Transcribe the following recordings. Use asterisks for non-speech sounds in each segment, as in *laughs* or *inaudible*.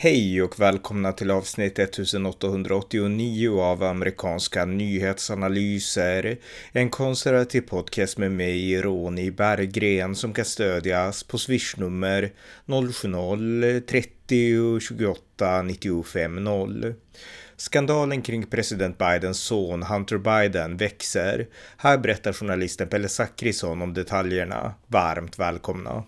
Hej och välkomna till avsnitt 1889 av amerikanska nyhetsanalyser. En konservativ podcast med mig, Ronny Berggren, som kan stödjas på swishnummer 070-30 28 95 0. Skandalen kring president Bidens son Hunter Biden växer. Här berättar journalisten Pelle Zackrisson om detaljerna. Varmt välkomna.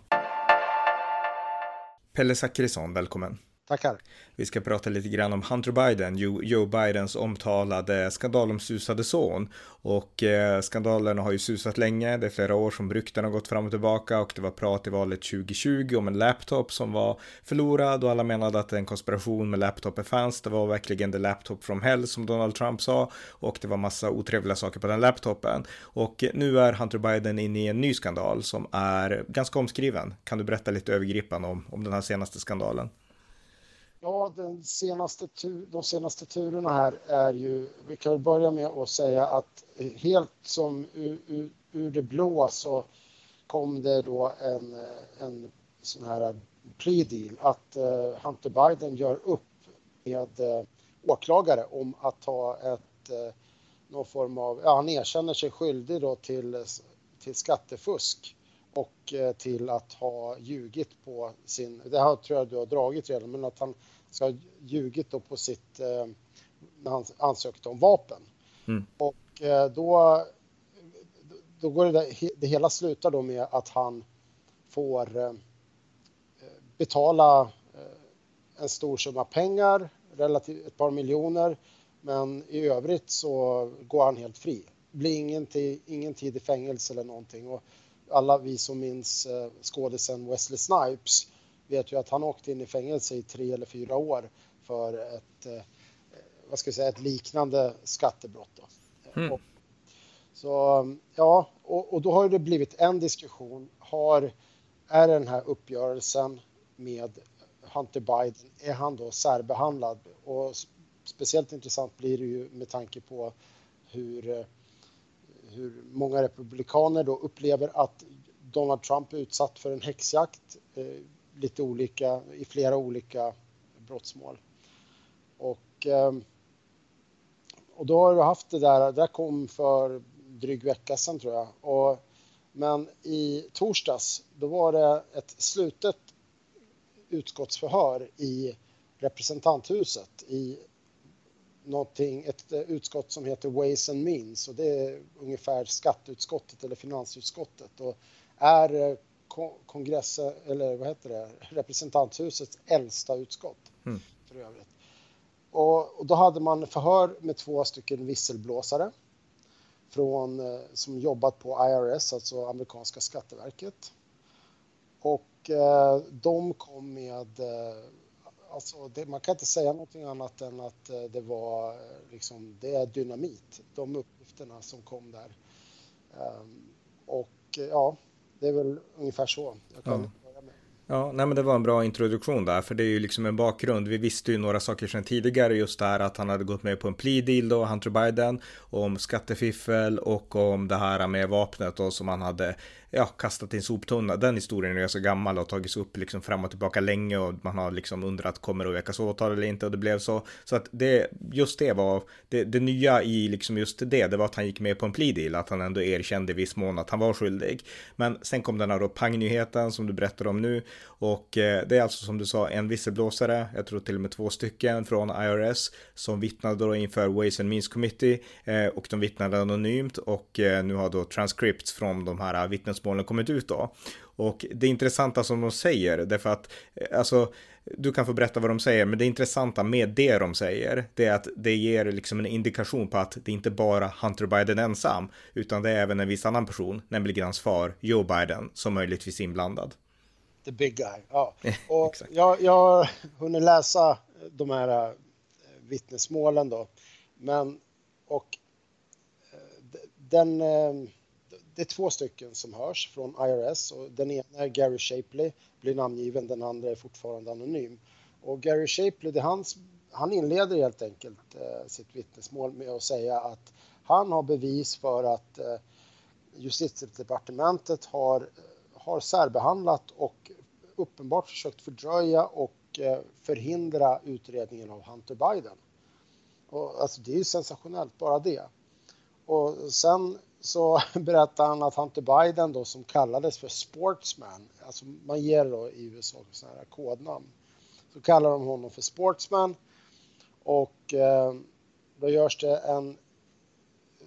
Pelle Zackrisson, välkommen. Tackar. Vi ska prata lite grann om Hunter Biden, Joe Bidens omtalade skandalomsusade son. Och eh, skandalerna har ju susat länge, det är flera år som rykten har gått fram och tillbaka och det var prat i valet 2020 om en laptop som var förlorad och alla menade att en konspiration med laptopen fanns. Det var verkligen the laptop from hell som Donald Trump sa och det var massa otrevliga saker på den laptopen. Och nu är Hunter Biden inne i en ny skandal som är ganska omskriven. Kan du berätta lite övergripande om, om den här senaste skandalen? Ja, den senaste de senaste turerna här är ju, vi kan väl börja med att säga att helt som ur, ur, ur det blå så kom det då en, en sån här plea deal att uh, Hunter Biden gör upp med uh, åklagare om att ta ett uh, någon form av, ja han erkänner sig skyldig då till, till skattefusk och eh, till att ha ljugit på sin, det här tror jag du har dragit redan, men att han ska ha ljugit då på sitt, eh, när han ansökte om vapen. Mm. Och eh, då, då går det, där, det hela slutar då med att han får betala en stor summa pengar, relativt ett par miljoner, men i övrigt så går han helt fri. Blir ingen, ingen tid i fängelse eller någonting. Och alla vi som minns eh, skådisen Wesley Snipes vet ju att han åkte in i fängelse i tre eller fyra år för ett, eh, vad ska jag säga, ett liknande skattebrott. Mm. Och, så ja, och, och, då har det blivit en diskussion. Har, är den här uppgörelsen med Hunter Biden, är han då särbehandlad? Och speciellt intressant blir det ju med tanke på hur eh, hur många republikaner då upplever att Donald Trump är utsatt för en häxjakt eh, lite olika, i flera olika brottsmål. Och, eh, och då har du haft det där, det där kom för dryg vecka sedan tror jag. Och, men i torsdags då var det ett slutet utskottsförhör i representanthuset i någonting, ett eh, utskott som heter Ways and Means och det är ungefär skatteutskottet eller finansutskottet och är eh, kongress eller vad heter det, representanthusets äldsta utskott mm. för övrigt. Och, och, då hade man förhör med två stycken visselblåsare från, eh, som jobbat på IRS, alltså amerikanska skatteverket. Och eh, de kom med eh, alltså det, man kan inte säga någonting annat än att eh, det var eh, liksom, det är dynamit, de uppgifterna som kom där. Um, och eh, ja, det är väl ungefär så jag kan ja. Ja, nej men det var en bra introduktion där, för det är ju liksom en bakgrund. Vi visste ju några saker sedan tidigare, just det här att han hade gått med på en plea deal då, Hunter Biden, om skattefiffel och om det här med vapnet då som han hade ja, kastat i en soptunna. Den historien är så gammal och har tagits upp liksom fram och tillbaka länge och man har liksom undrat kommer det att väckas åtal eller inte och det blev så. Så att det, just det var, det, det nya i liksom just det, det var att han gick med på en plea deal, att han ändå erkände i viss mån att han var skyldig. Men sen kom den här då pangnyheten som du berättar om nu och eh, det är alltså som du sa en visselblåsare, jag tror till och med två stycken från IRS som vittnade då inför Ways and Means Committee eh, och de vittnade anonymt och eh, nu har då transcripts från de här vittnesmålen kommit ut då. Och det intressanta som de säger, därför att, eh, alltså, du kan få berätta vad de säger, men det intressanta med det de säger, det är att det ger liksom en indikation på att det inte bara Hunter Biden ensam, utan det är även en viss annan person, nämligen hans far Joe Biden, som möjligtvis är inblandad. The big guy, ja. *laughs* Och jag, jag hunnit läsa de här eh, vittnesmålen då, men och eh, den det är två stycken som hörs från IRS och den ena är Gary Shapley, blir namngiven, den andra är fortfarande anonym. Och Gary Shapley, det hans, han inleder helt enkelt eh, sitt vittnesmål med att säga att han har bevis för att eh, justitiedepartementet har, har särbehandlat och uppenbart försökt fördröja och eh, förhindra utredningen av Hunter Biden. Och, alltså det är ju sensationellt bara det. Och sen så *laughs* berättar han att Hunter Biden då som kallades för sportsman, alltså man ger då i USA sådana här kodnamn, så kallar de honom för sportsman och eh, då görs det en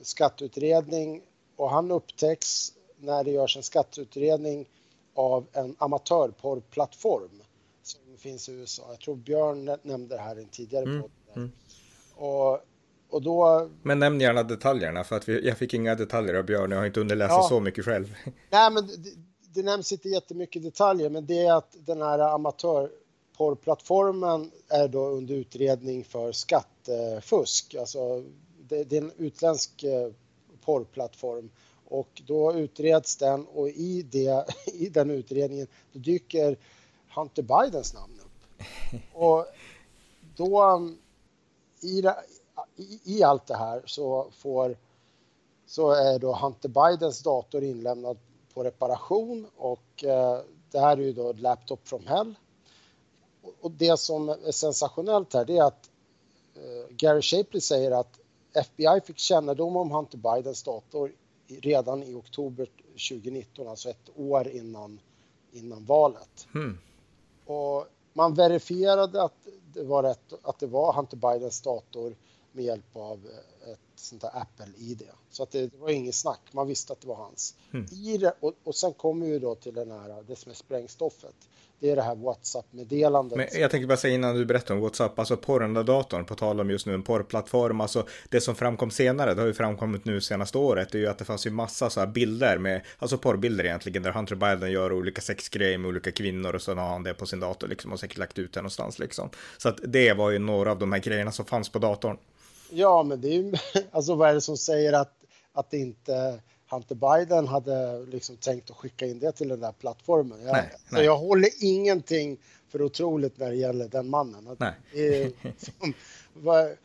skatteutredning och han upptäcks när det görs en skatteutredning av en amatörporrplattform som finns i USA. Jag tror Björn nämnde det här i en tidigare mm. podd. Mm. Och, och då... Men nämn gärna detaljerna för att vi, jag fick inga detaljer av Björn. Jag har inte underläst ja. så mycket själv. *laughs* Nej, men det, det nämns inte jättemycket detaljer, men det är att den här amatörporrplattformen är då under utredning för skattefusk. Alltså, det, det är en utländsk eh, porrplattform och då utreds den och i, det, *laughs* i den utredningen dyker Hunter Bidens namn upp. *laughs* Och då i, i, i allt det här så får så är då Hunter Bidens dator inlämnad på reparation och eh, det här är ju då Laptop from Hell. Och det som är sensationellt här det är att eh, Gary Shapley säger att FBI fick kännedom om Hunter Bidens dator redan i oktober 2019, alltså ett år innan, innan valet. Mm. Och man verifierade att det var rätt, att det var Hunter Bidens dator med hjälp av ett sånt där Apple-ID. Så att det, det, var inget snack, man visste att det var hans. Mm. I det, och, och sen kommer vi då till den här, det som är sprängstoffet det är det här WhatsApp-meddelandet. Men jag tänker bara säga innan du berättar om WhatsApp, alltså på den där datorn, på tal om just nu en porrplattform, alltså det som framkom senare, det har ju framkommit nu senaste året, det är ju att det fanns ju massa så här bilder med, alltså porrbilder egentligen, där Hunter Biden gör olika sexgrejer med olika kvinnor och så har han det på sin dator liksom och säkert lagt ut det någonstans liksom. Så att det var ju några av de här grejerna som fanns på datorn. Ja, men det är ju, *laughs* alltså vad är det som säger att, att det inte Hunter Biden hade liksom tänkt att skicka in det till den där plattformen. Jag, nej, nej. jag håller ingenting för otroligt när det gäller den mannen. Är, som,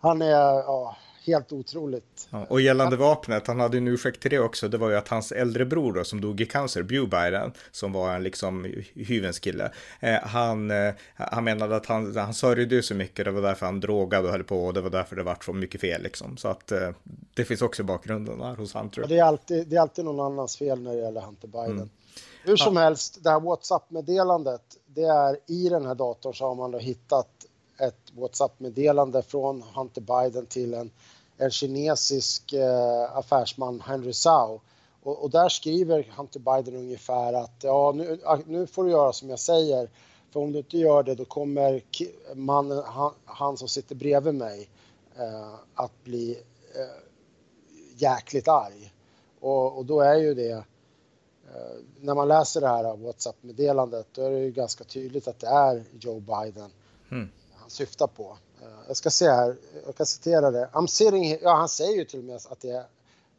han är, ja, helt otroligt. Ja, och gällande vapnet, han hade en ursäkt till det också, det var ju att hans äldre bror då, som dog i cancer, Bew Biden, som var en liksom hyvens kille, eh, han, eh, han menade att han, han sörjde så mycket, det var därför han drogade och höll på och det var därför det vart så mycket fel liksom. Så att eh, det finns också bakgrunden där hos Hunter. Ja, det, är alltid, det är alltid någon annans fel när det gäller Hunter Biden. Mm. Hur som ja. helst, det här WhatsApp-meddelandet, det är i den här datorn så har man då hittat ett WhatsApp-meddelande från Hunter Biden till en en kinesisk eh, affärsman, Henry Zhao. Och, och, där skriver Hunter Biden ungefär att ja, nu, ah, nu får du göra som jag säger. För om du inte gör det då kommer mannen, han, han som sitter bredvid mig eh, att bli eh, jäkligt arg. Och, och, då är ju det, eh, när man läser det här WhatsApp-meddelandet, då är det ju ganska tydligt att det är Joe Biden mm. Han syftar på. Eh, jag ska se här, jag kan citera det. I'm sitting here, ja han säger ju till och med att det är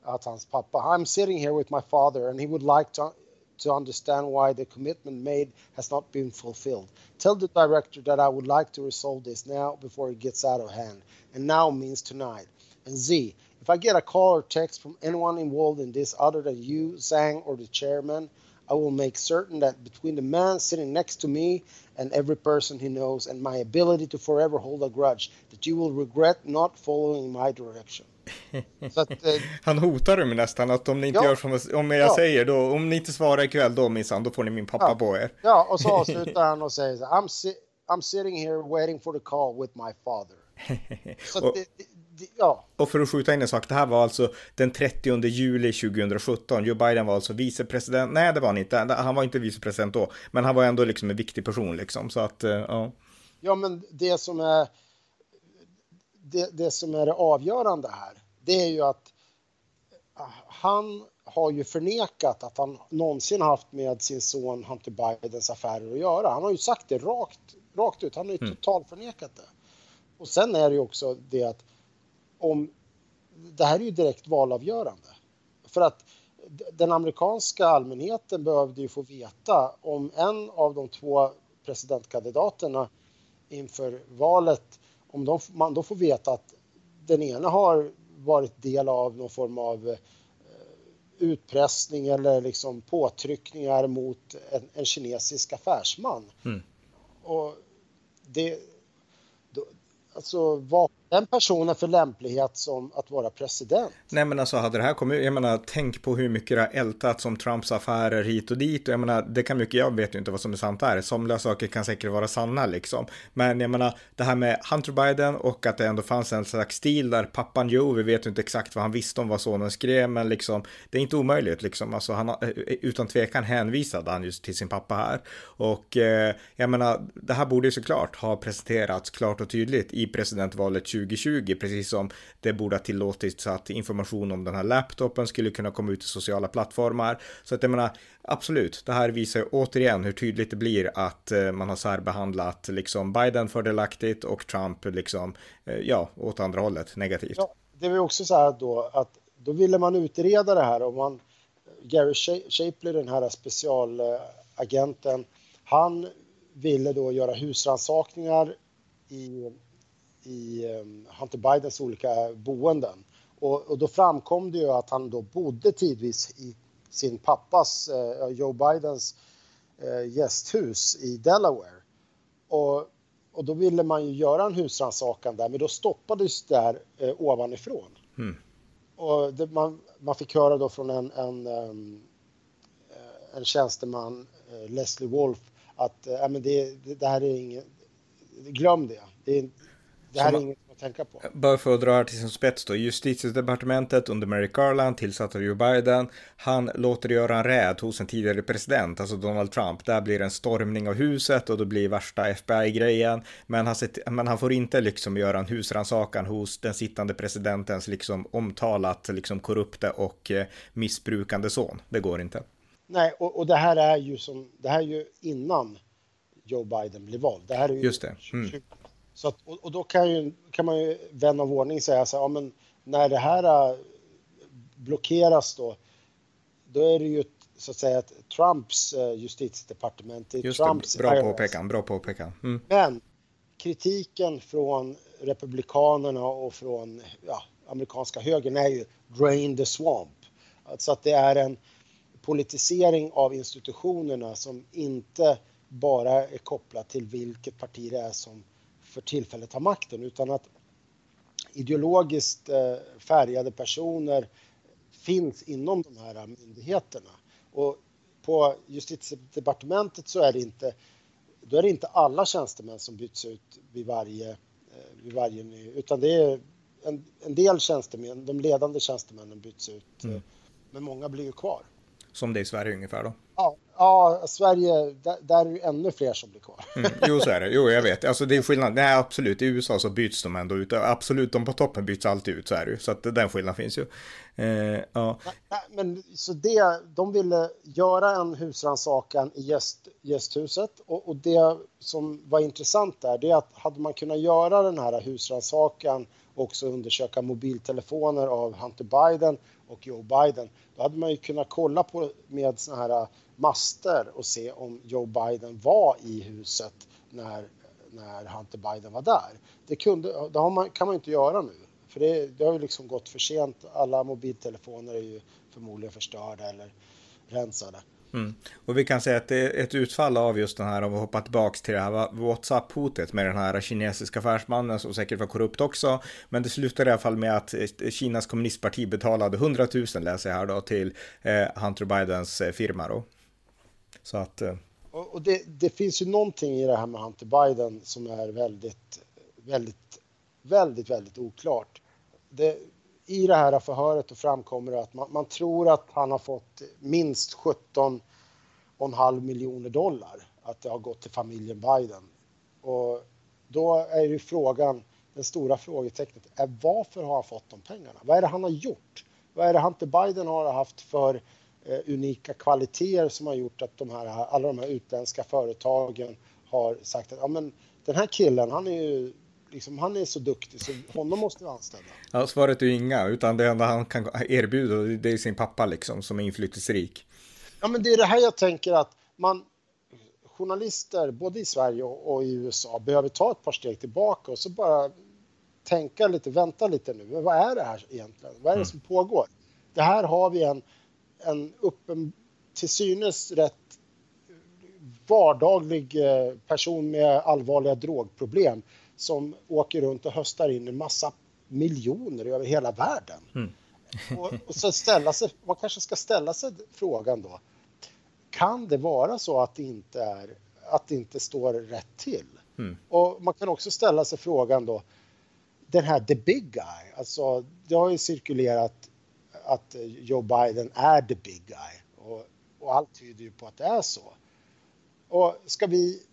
att hans pappa, I'm sitting here with my father and he would like to, to understand why the commitment made has not been fulfilled. Tell the director that I would like to resolve this now before it gets out of hand. And now means tonight. And Z, if I get a call or text from anyone involved in this other than you, Zhang, or the chairman, I will make certain that between the man sitting next to me and every person he knows and my ability to forever hold a grudge that you will regret not following my direction. *laughs* Att, eh, Han hotar ju nästan att om ni inte ja, gör som om jag ja. säger då, om ni inte svarar ikväll då minsann, då får ni min pappa ja. på er. Ja, och så *laughs* avslutar han och säger I'm, si I'm sitting here waiting for the call with my father. *laughs* Så och, det, ja. Och för att skjuta in en sak, det här var alltså den 30 juli 2017. Joe Biden var alltså vicepresident. Nej, det var han inte. Han var inte vicepresident då, men han var ändå liksom en viktig person liksom. Så att, eh, ja. Ja, men det som är det, det som är det avgörande här, det är ju att ah, han har ju förnekat att han någonsin haft med sin son Hunter Bidens affärer att göra. Han har ju sagt det rakt, rakt ut. Han har ju mm. totalt förnekat det. Och sen är det ju också det att om det här är ju direkt valavgörande. För att den amerikanska allmänheten behövde ju få veta om en av de två presidentkandidaterna inför valet, om de, man då får veta att den ena har varit del av någon form av eh, utpressning eller liksom påtryckningar mot en, en kinesisk affärsman. Mm. Och det, alltså vad den personen för lämplighet som att vara president? Nej men alltså hade det här kommit, jag menar tänk på hur mycket det har ältats om Trumps affärer hit och dit och jag menar det kan mycket, jag vet ju inte vad som är sant här. somliga saker kan säkert vara sanna liksom. Men jag menar det här med Hunter Biden och att det ändå fanns en slags stil där pappan Joe, vi vet ju inte exakt vad han visste om vad sonen skrev men liksom det är inte omöjligt liksom, alltså han eh, eh, utan tvekan hänvisade han just till sin pappa här och eh, jag menar det här borde ju såklart ha presenterats klart och tydligt i presidentvalet 2020, precis som det borde ha tillåtits att information om den här laptopen skulle kunna komma ut i sociala plattformar. Så att jag menar, absolut, det här visar ju återigen hur tydligt det blir att eh, man har särbehandlat liksom Biden fördelaktigt och Trump liksom, eh, ja, åt andra hållet negativt. Ja, det var också så här då att då ville man utreda det här och man Gary Shapley, den här specialagenten, han ville då göra husransakningar i i ehm, Hunter Bidens olika boenden. Och, och, då framkom det ju att han då bodde tidvis i sin pappas, eh, Joe Bidens, eh, gästhus i Delaware. Och, och då ville man ju göra en husrannsakan där, men då stoppades det där eh, ovanifrån. Mm. Och det, man, man fick höra då från en, en, um, en tjänsteman, uh, Leslie Wolf, att uh, men det, det, det, här är inget, glöm det. det är, det här är inget att tänka på. Bara för att dra till sin spets då. Justitiedepartementet under Merrick Garland tillsatte Joe Biden. Han låter göra en räd hos en tidigare president, alltså Donald Trump. Där blir en stormning av huset och då blir värsta FBI-grejen. Men han, men han får inte liksom göra en husrannsakan hos den sittande presidentens liksom omtalat liksom korrupte och eh, missbrukande son. Det går inte. Nej, och, och, det här är ju som, det här är ju innan Joe Biden blev vald. Det här är ju Just det. Mm. Så att, och, och, då kan, ju, kan man ju vän av ordning säga så här, ja, men när det här äh, blockeras då, då är det ju så att säga att Trumps äh, justitiedepartement, det är Just Trumps det, bra påpekan, bra påpekan. Mm. Men kritiken från republikanerna och från ja, amerikanska högern är ju drain the swamp. Alltså att det är en politisering av institutionerna som inte bara är kopplat till vilket parti det är som för tillfället har makten utan att ideologiskt eh, färgade personer finns inom de här myndigheterna. Och på justitiedepartementet så är det inte, då är det inte alla tjänstemän som byts ut vid varje, eh, vid varje ny, utan det är en, en del tjänstemän, de ledande tjänstemännen byts ut, mm. men många blir ju kvar. Som det är i Sverige ungefär då? Ja, ja Sverige, där, där är det ännu fler som blir kvar. Mm, jo, så är det. Jo, jag vet. Alltså det är skillnad. Nej, absolut. I USA så byts de ändå ut. Absolut, de på toppen byts alltid ut, så är det ju. Så att den skillnaden finns ju. Eh, ja. Nej, men så det, de ville göra en husrannsakan i gäst, gästhuset och, och det som var intressant där, det är att hade man kunnat göra den här husrannsakan också undersöka mobiltelefoner av Hunter Biden och Joe Biden. Då hade man ju kunnat kolla på med såna här äh, master och se om Joe Biden var i huset när, när Hunter Biden var där. Det, kunde, det man, kan man inte göra nu, för det, det har ju liksom gått för sent. Alla mobiltelefoner är ju förmodligen förstörda eller rensade. Mm. Och vi kan säga att det är ett utfall av just den här, om vi hoppar tillbaks till det här WhatsApp-hotet med den här kinesiska affärsmannen som säkert var korrupt också. Men det slutade i alla fall med att eh, Kinas kommunistparti betalade 100 000 läser jag här då till eh, Hunter Bidens eh, firma då. Så att... Eh... Och det, det, finns ju någonting i det här med Hunter Biden som är väldigt, väldigt, väldigt, väldigt oklart. Det, i det här förhöret då framkommer det att man, man tror att han har fått minst 17,5 miljoner dollar. Att det har gått till familjen Biden. Och då är ju frågan, den stora frågetecknet, är varför har han fått de pengarna? Vad är det han har gjort? Vad är det Hunter Biden har haft för eh, unika kvaliteter som har gjort att de här, alla de här utländska företagen har sagt att ja, men den här killen, han är ju liksom, han är så duktig så honom måste vi anställa. Ja, svaret är ju inga, utan det enda han kan erbjuda det är sin pappa liksom som är inflytelserik. Ja, men det är det här jag tänker att man journalister både i Sverige och i USA behöver ta ett par steg tillbaka och så bara tänka lite, vänta lite nu. Men vad är det här egentligen? Vad är det mm. som pågår? Det här har vi en, en uppen, till synes rätt vardaglig eh, person med allvarliga drogproblem som åker runt och höstar in en massa miljoner över hela världen. Mm. *laughs* och, och, så ställa sig, man kanske ska ställa sig frågan då. Kan det vara så att det inte, är, att det inte står rätt till? Mm. Och man kan också ställa sig frågan då. Den här the big guy, alltså det har ju cirkulerat att Joe Biden är the big guy och, och allt tyder ju på att det är så. Och ska vi,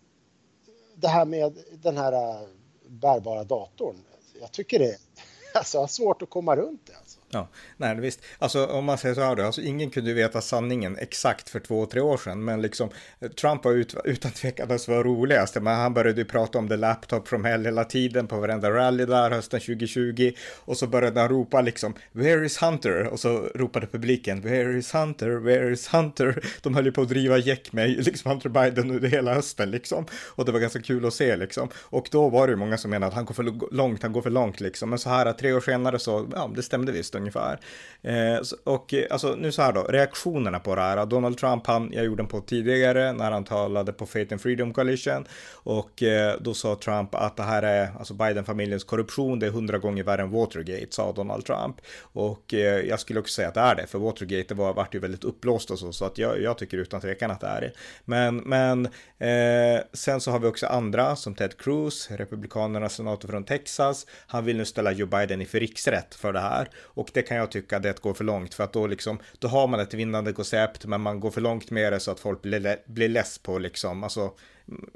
det här med den här bärbara datorn, jag tycker det *laughs* alltså, jag har svårt att komma runt det. Alltså. Ja, nej visst. Alltså om man säger så här då, alltså ingen kunde veta sanningen exakt för två, tre år sedan, men liksom eh, Trump var ut, *laughs* utan tvekan det var roligaste, men han började ju prata om the laptop from hell hela tiden på varenda rally där hösten 2020 och så började han ropa liksom where is Hunter? Och så ropade publiken where is Hunter? Where is Hunter? *laughs* De höll ju på att driva gäck med liksom Hunter Biden under hela hösten liksom och det var ganska kul att se liksom och då var det ju många som menade att han går för långt, han går för långt liksom, men så här tre år senare så, ja, det stämde visst ungefär. Eh, och eh, alltså nu så här då, reaktionerna på det här. Donald Trump, han, jag gjorde en på tidigare när han talade på Faith and Freedom Coalition och eh, då sa Trump att det här är alltså Biden-familjens korruption, det är hundra gånger värre än Watergate, sa Donald Trump. Och eh, jag skulle också säga att det är det, för Watergate det var, vart ju väldigt uppblåst och så, så att jag, jag tycker utan tvekan att det är det. Men, men eh, sen så har vi också andra som Ted Cruz, republikanernas senator från Texas. Han vill nu ställa Joe Biden inför riksrätt för det här och det kan jag tycka det går för långt för att då liksom, då har man ett vinnande koncept men man går för långt med det så att folk blir, blir less på liksom, alltså,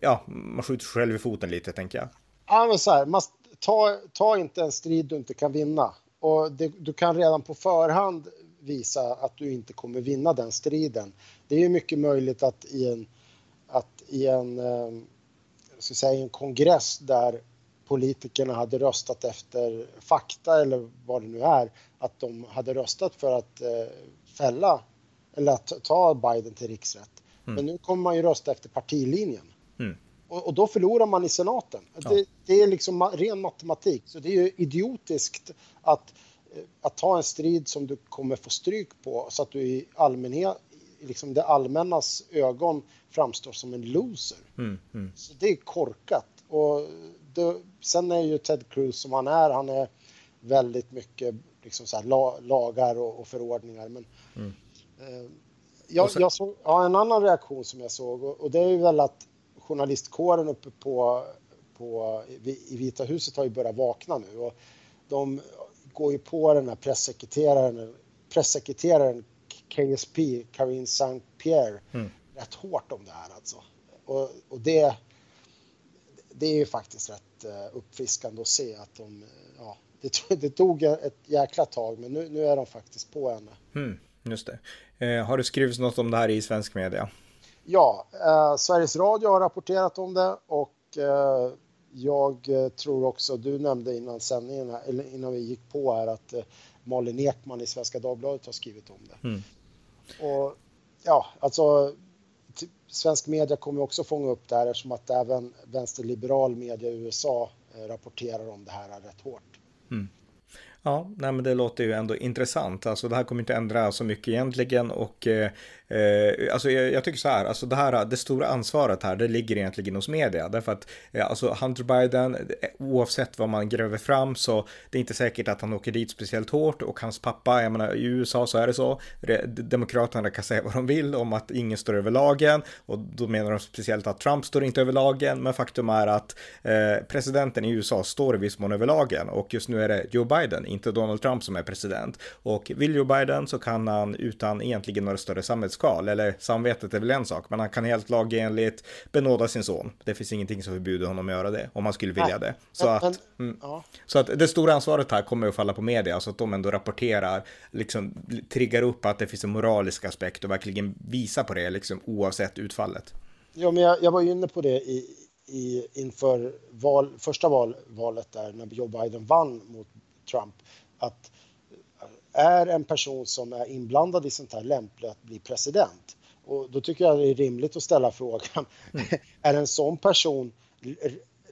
ja, man skjuter sig själv i foten lite tänker jag. Ja men så här, man, ta, ta inte en strid du inte kan vinna och det, du kan redan på förhand visa att du inte kommer vinna den striden. Det är ju mycket möjligt att i en, att i en, eh, ska säga, en kongress där politikerna hade röstat efter fakta eller vad det nu är, att de hade röstat för att eh, fälla eller att ta Biden till riksrätt. Mm. Men nu kommer man ju rösta efter partilinjen. Mm. Och, och, då förlorar man i senaten. Ja. Det, det, är liksom ren matematik. Så det är ju idiotiskt att, eh, att ta en strid som du kommer få stryk på så att du i allmänhet, liksom det allmännas ögon framstår som en loser. Mm. mm. Så det är korkat. Och det, sen är ju Ted Cruz som han är, han är väldigt mycket liksom så här, lagar och, och förordningar. Men, mm. eh, jag, jag såg, ja, en annan reaktion som jag såg och, och det är ju väl att journalistkåren uppe på, på, i Vita huset har ju börjat vakna nu och de går ju på den här pressekreteraren, pressekreteraren KSP, Karine St. Pierre, mm. rätt hårt om det här alltså. Och, och det, det är ju faktiskt rätt uh, uppfriskande att se att de, ja, det, det tog ett jäkla tag men nu, nu är de faktiskt på henne. Mm, just det. Eh, har det skrivits något om det här i svensk media? Ja, eh, Sveriges Radio har rapporterat om det och eh, jag tror också, du nämnde innan sändningen, här, eller innan vi gick på här, att eh, Malin Ekman i Svenska Dagbladet har skrivit om det. Mm. Och ja, alltså Typ, svensk media kommer också fånga upp det här eftersom att även vänsterliberal media i USA eh, rapporterar om det här rätt hårt. Mm. Ja, nej, men det låter ju ändå intressant. Alltså det här kommer inte ändra så mycket egentligen och eh, eh, alltså jag, jag, tycker så här, alltså det här, det stora ansvaret här, det ligger egentligen hos media. Därför att eh, alltså Hunter Biden, eh, oavsett vad man gräver fram så det är inte säkert att han åker dit speciellt hårt och hans pappa, jag menar i USA så är det så. Demokraterna kan säga vad de vill om att ingen står över lagen och då menar de speciellt att Trump står inte över lagen. Men faktum är att eh, presidenten i USA står i viss mån över lagen och just nu är det Joe Biden, inte Donald Trump som är president. Och vill Joe Biden så kan han utan egentligen några större samhälls skal, eller samvetet är väl en sak, men han kan helt lagenligt benåda sin son. Det finns ingenting som förbjuder honom att göra det, om han skulle vilja det. Så, att, mm, så att det stora ansvaret här kommer att falla på media, så att de ändå rapporterar, liksom triggar upp att det finns en moralisk aspekt och verkligen visar på det, liksom oavsett utfallet. Ja, men jag, jag var ju inne på det i, i, inför val, första val, valet där när Joe Biden vann mot Trump, att är en person som är inblandad i sånt här lämplig att bli president? Och då tycker jag det är rimligt att ställa frågan, mm. *laughs* är en sån person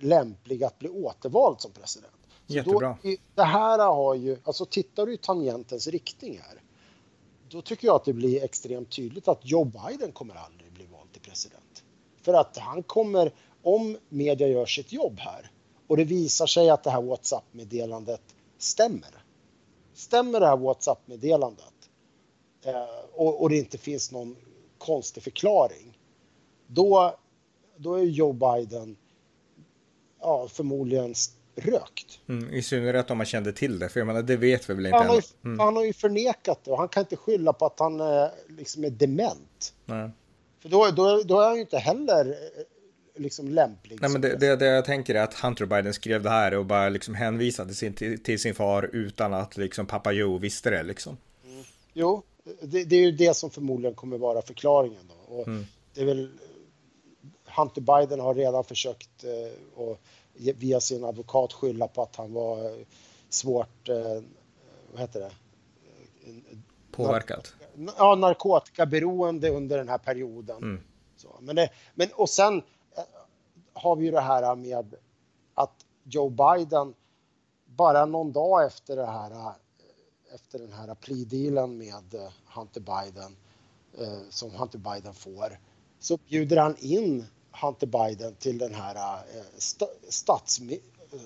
lämplig att bli återvald som president? Jättebra. Då, det här har ju, alltså tittar du i tangentens riktning här, då tycker jag att det blir extremt tydligt att Joe Biden kommer aldrig bli vald till president. För att han kommer, om media gör sitt jobb här och det visar sig att det här WhatsApp-meddelandet stämmer. Stämmer det här WhatsApp-meddelandet eh, och, och det inte finns någon konstig förklaring, då, då är Joe Biden ja, förmodligen rökt. Mm, I synnerhet om man kände till det, för jag menar det vet vi väl inte han har, ju, mm. han har ju förnekat det och han kan inte skylla på att han eh, liksom är dement. Nej. För då, då, då är han ju inte heller eh, liksom lämplig. Nej, men det, det, det, jag tänker är att Hunter Biden skrev det här och bara liksom hänvisade sin, till, till, sin far utan att liksom pappa Joe visste det liksom. Mm. Jo, det, det, är ju det som förmodligen kommer vara förklaringen då. Och mm. det är väl Hunter Biden har redan försökt eh, och via sin advokat skylla på att han var eh, svårt, eh, vad heter det? Påverkad? Nar ja, narkotikaberoende under den här perioden. Mm. Så, men, det, men och sen har vi ju det här med att Joe Biden bara någon dag efter det här efter den här plea-dealen med Hunter Biden eh, som Hunter Biden får så bjuder han in Hunter Biden till den här eh,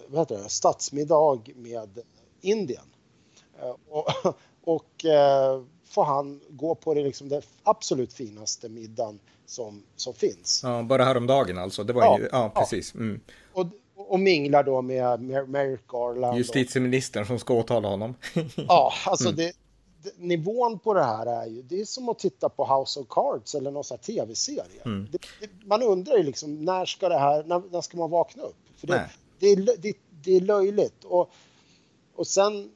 eh det? stadsmiddag med Indien. Eh, och, *laughs* och får han gå på det, liksom det absolut finaste middagen som, som finns. Ja, bara häromdagen alltså. Det var ja, ju, ja precis. Mm. Och, och minglar då med Merrick Garland. Justitieministern och, som ska åtala honom. *laughs* ja, alltså mm. det, nivån på det här är ju, det är som att titta på House of Cards eller någon sån tv-serie. Mm. man undrar ju liksom, när ska det här, när, när ska man vakna upp? För det, det, är, det, det, är löjligt. Och, och sen,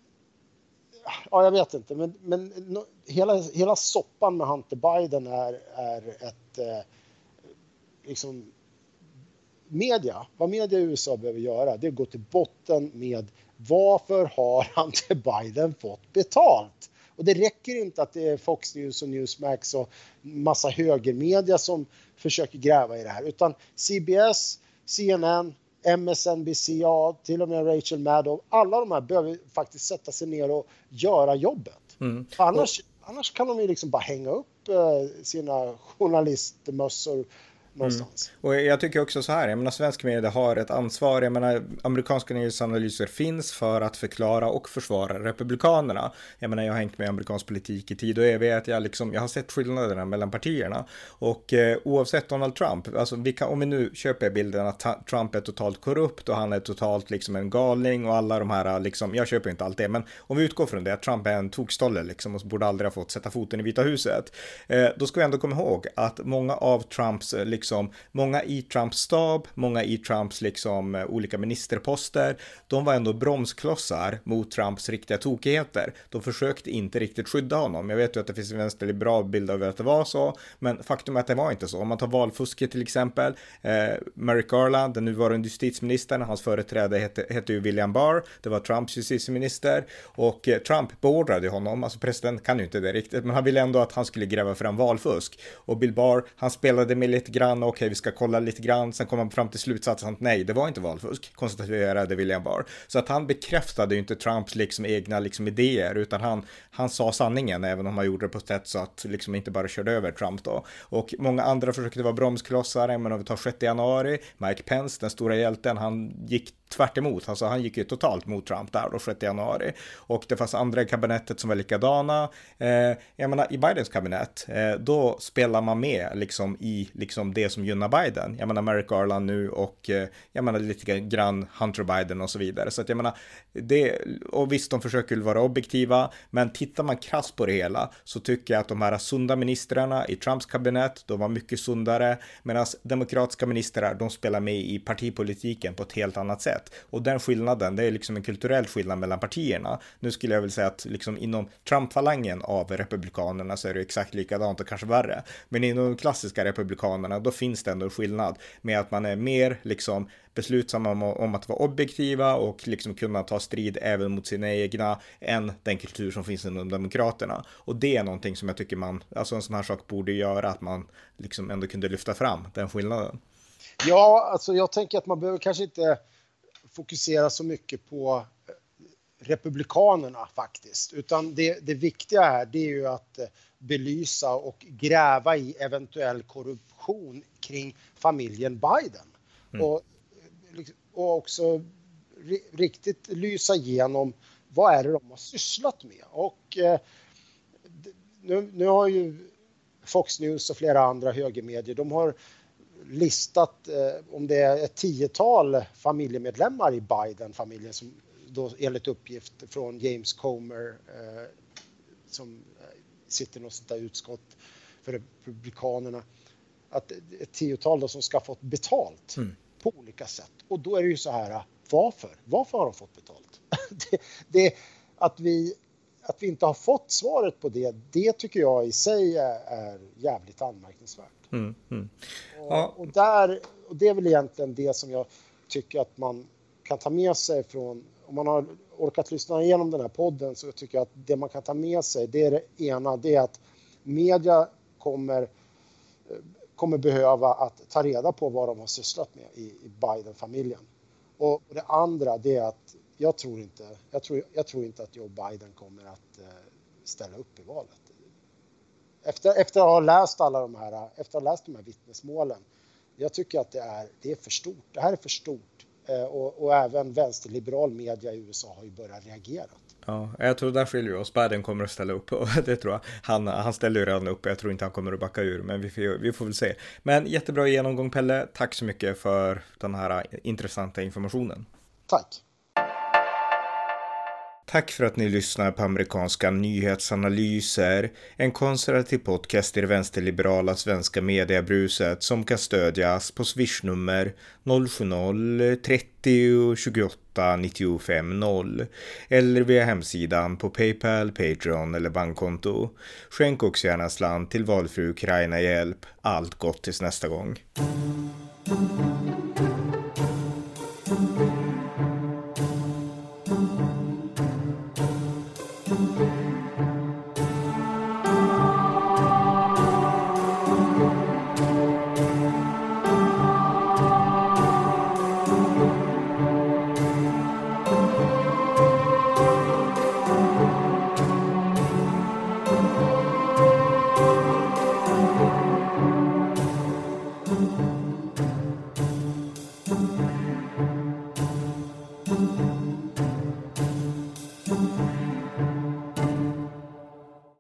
ja jag vet inte, men, men no, hela, hela soppan med Hunter Biden är, är ett, eh, liksom, media, vad media i USA behöver göra, det är att gå till botten med varför har *laughs* Hunter Biden fått betalt? Och det räcker inte att det är Fox News och Newsmax och massa högermedia som försöker gräva i det här, utan CBS, CNN, MSNBC, ja, till och med Rachel Maddow, alla de här behöver faktiskt sätta sig ner och göra jobbet. Mm. Annars, annars kan de ju liksom bara hänga upp eh, sina journalistmössor någonstans. Mm. Och jag tycker också så här, jag menar svensk media har ett ansvar, jag menar amerikanska nyhetsanalyser finns för att förklara och försvara republikanerna. Jag menar jag har hängt med amerikansk politik i tid och evighet, jag, liksom, jag har sett skillnaderna mellan partierna. Och eh, oavsett Donald Trump, alltså vi kan, om vi nu köper bilden att Trump är totalt korrupt och han är totalt liksom en galning och alla de här liksom, jag köper inte allt det, men om vi utgår från det, att Trump är en tokstolle liksom och borde aldrig ha fått sätta foten i Vita huset, eh, då ska vi ändå komma ihåg att många av Trumps liksom, liksom, många i Trumps stab, många i Trumps liksom eh, olika ministerposter, de var ändå bromsklossar mot Trumps riktiga tokigheter. De försökte inte riktigt skydda honom. Jag vet ju att det finns en vänsterliberal bild av att det var så, men faktum är att det var inte så. Om man tar valfusket till exempel, eh, Merrick Garland, den nuvarande justitieministern, hans företrädare hette, hette ju William Barr, det var Trumps justitieminister och eh, Trump beordrade honom, alltså president kan ju inte det riktigt, men han ville ändå att han skulle gräva fram valfusk och Bill Barr, han spelade med lite grann okej, okay, vi ska kolla lite grann, sen kom han fram till slutsatsen att nej, det var inte valfusk, konstaterade William Barr. Så att han bekräftade ju inte Trumps liksom egna liksom idéer, utan han, han sa sanningen, även om han gjorde det på ett sätt så att liksom inte bara körde över Trump då. Och många andra försökte vara bromsklossar, men om vi tar 6 januari, Mike Pence, den stora hjälten, han gick tvärt emot. Alltså han gick ju totalt mot Trump där då 6 januari. Och det fanns andra i kabinettet som var likadana. Eh, jag menar i Bidens kabinett, eh, då spelar man med liksom i liksom det som gynnar Biden. Jag menar Merrick Garland nu och eh, jag menar lite grann Hunter Biden och så vidare. Så att jag menar, det, och visst de försöker vara objektiva, men tittar man krasst på det hela så tycker jag att de här sunda ministrarna i Trumps kabinett, de var mycket sundare, medan demokratiska ministrar, de spelar med i partipolitiken på ett helt annat sätt sätt. Och den skillnaden, det är liksom en kulturell skillnad mellan partierna. Nu skulle jag väl säga att liksom inom Trump-falangen av republikanerna så är det exakt likadant och kanske värre. Men inom de klassiska republikanerna, då finns det ändå en skillnad med att man är mer liksom beslutsamma om, om, att vara objektiva och liksom kunna ta strid även mot sina egna än den kultur som finns inom Demokraterna. Och det är någonting som jag tycker man, alltså en sån här sak borde göra att man liksom ändå kunde lyfta fram den skillnaden. Ja, alltså jag tänker att man behöver kanske inte fokusera så mycket på eh, republikanerna faktiskt, utan det, det viktiga här det är ju att eh, belysa och gräva i eventuell korruption kring familjen Biden. Mm. Och, och också riktigt lysa igenom vad är det de har sysslat med. Och eh, nu, nu har ju Fox News och flera andra högermedier, de har listat eh, om det är ett tiotal familjemedlemmar i Biden-familjen som då enligt uppgift från James Comer eh, som eh, sitter i något sånt där utskott för Republikanerna. Att ett tiotal då som ska ha fått betalt mm. på olika sätt. Och då är det ju så här, varför? Varför har de fått betalt? *laughs* det, det, att, vi, att vi inte har fått svaret på det, det tycker jag i sig är, är jävligt anmärkningsvärt. Mm, mm. Ja. Och, och, där, och det är väl egentligen det som jag tycker att man kan ta med sig från, om man har orkat lyssna igenom den här podden så tycker jag att det man kan ta med sig, det är det ena, det är att media kommer, kommer behöva att ta reda på vad de har sysslat med i, i Biden-familjen. Och det andra, det är att jag tror inte, jag tror, jag tror inte att Joe Biden kommer att eh, ställa upp i valet efter, efter att ha läst alla de här, efter att ha läst de här vittnesmålen, jag tycker att det är, det är för stort. Det här är för stort eh, och, och även vänsterliberal media i USA har ju börjat reagera. Ja, jag tror där skiljer vi oss. Biden kommer att ställa upp och *laughs* det tror jag. Han, han ställer ju redan upp. Jag tror inte han kommer att backa ur, men vi får, vi får väl se. Men jättebra genomgång Pelle. Tack så mycket för den här intressanta informationen. Tack. Tack för att ni lyssnar på amerikanska nyhetsanalyser, en konservativ podcast i det vänsterliberala svenska mediebruset som kan stödjas på swishnummer 070-30 28 95 0 eller via hemsidan på Paypal, Patreon eller bankkonto. Skänk också gärna slant till valfri Ukraina-hjälp. Allt gott tills nästa gång.